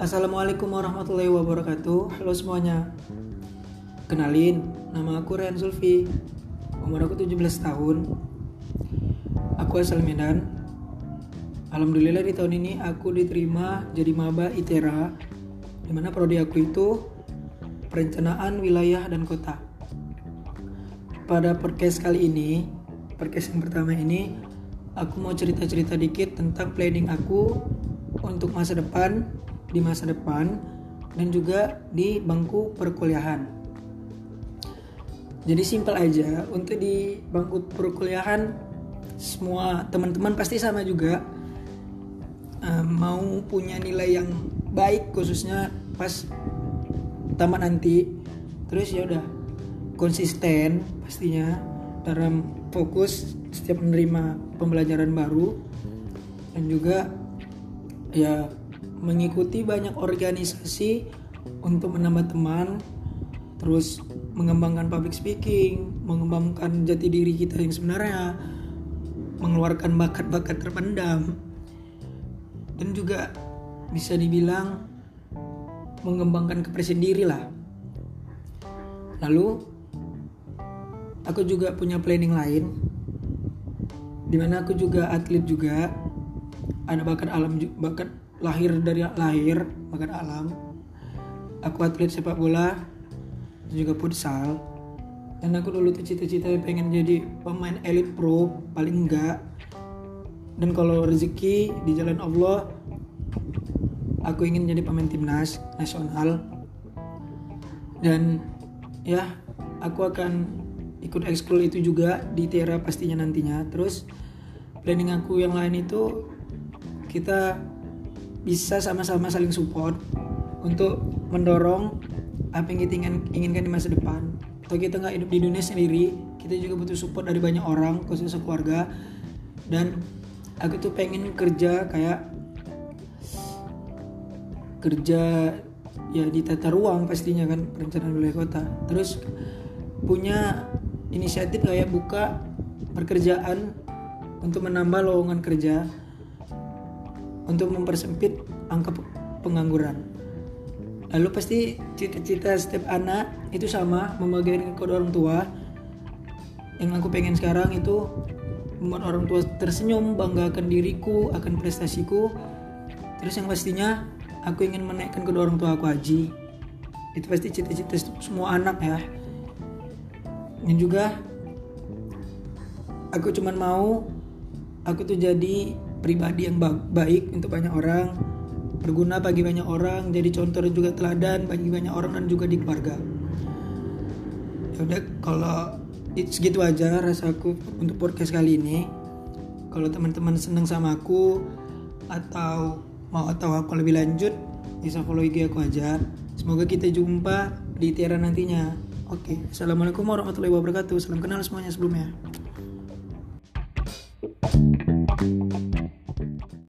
Assalamualaikum warahmatullahi wabarakatuh. Halo semuanya. Kenalin, nama aku Ren Sulfi Umur aku 17 tahun. Aku asal Medan. Alhamdulillah di tahun ini aku diterima jadi maba ITERA Di mana prodi aku itu Perencanaan wilayah dan kota. Pada podcast kali ini Podcast yang pertama ini Aku mau cerita-cerita dikit tentang planning aku untuk masa depan di masa depan dan juga di bangku perkuliahan. Jadi simpel aja untuk di bangku perkuliahan semua teman-teman pasti sama juga uh, mau punya nilai yang baik khususnya pas tamat nanti. Terus ya udah konsisten pastinya dalam fokus setiap menerima pembelajaran baru dan juga ya mengikuti banyak organisasi untuk menambah teman terus mengembangkan public speaking mengembangkan jati diri kita yang sebenarnya mengeluarkan bakat-bakat terpendam dan juga bisa dibilang mengembangkan kepercayaan diri lah. Lalu aku juga punya planning lain di mana aku juga atlet juga ada bakat alam bakat lahir dari lahir bakat alam. Aku atlet sepak bola juga futsal. Dan aku dulu tuh cita-cita pengen jadi pemain elit pro paling enggak. Dan kalau rezeki di jalan Allah aku ingin jadi pemain timnas nasional. Dan ya aku akan ikut ekskul itu juga di Tiara pastinya nantinya. Terus planning aku yang lain itu kita bisa sama-sama saling support untuk mendorong apa yang kita ingin, inginkan di masa depan. Atau kita nggak hidup di dunia sendiri kita juga butuh support dari banyak orang khususnya keluarga dan aku tuh pengen kerja kayak kerja ya di tata ruang pastinya kan perencanaan wilayah kota. Terus punya inisiatif kayak buka pekerjaan untuk menambah lowongan kerja untuk mempersempit angka pengangguran. Lalu pasti cita-cita setiap anak itu sama membagikan ke orang tua. Yang aku pengen sekarang itu membuat orang tua tersenyum, banggakan diriku akan prestasiku. Terus yang pastinya aku ingin menaikkan kedua orang tua aku haji. Itu pasti cita-cita semua anak ya. Dan juga aku cuman mau aku tuh jadi pribadi yang baik untuk banyak orang berguna bagi banyak orang jadi contoh dan juga teladan bagi banyak orang dan juga di keluarga. Ya udah kalau segitu aja rasaku untuk podcast kali ini. Kalau teman-teman senang sama aku atau mau tahu aku lebih lanjut bisa follow IG aku aja. Semoga kita jumpa di Tiara nantinya. Oke assalamualaikum warahmatullahi wabarakatuh. Salam kenal semuanya sebelumnya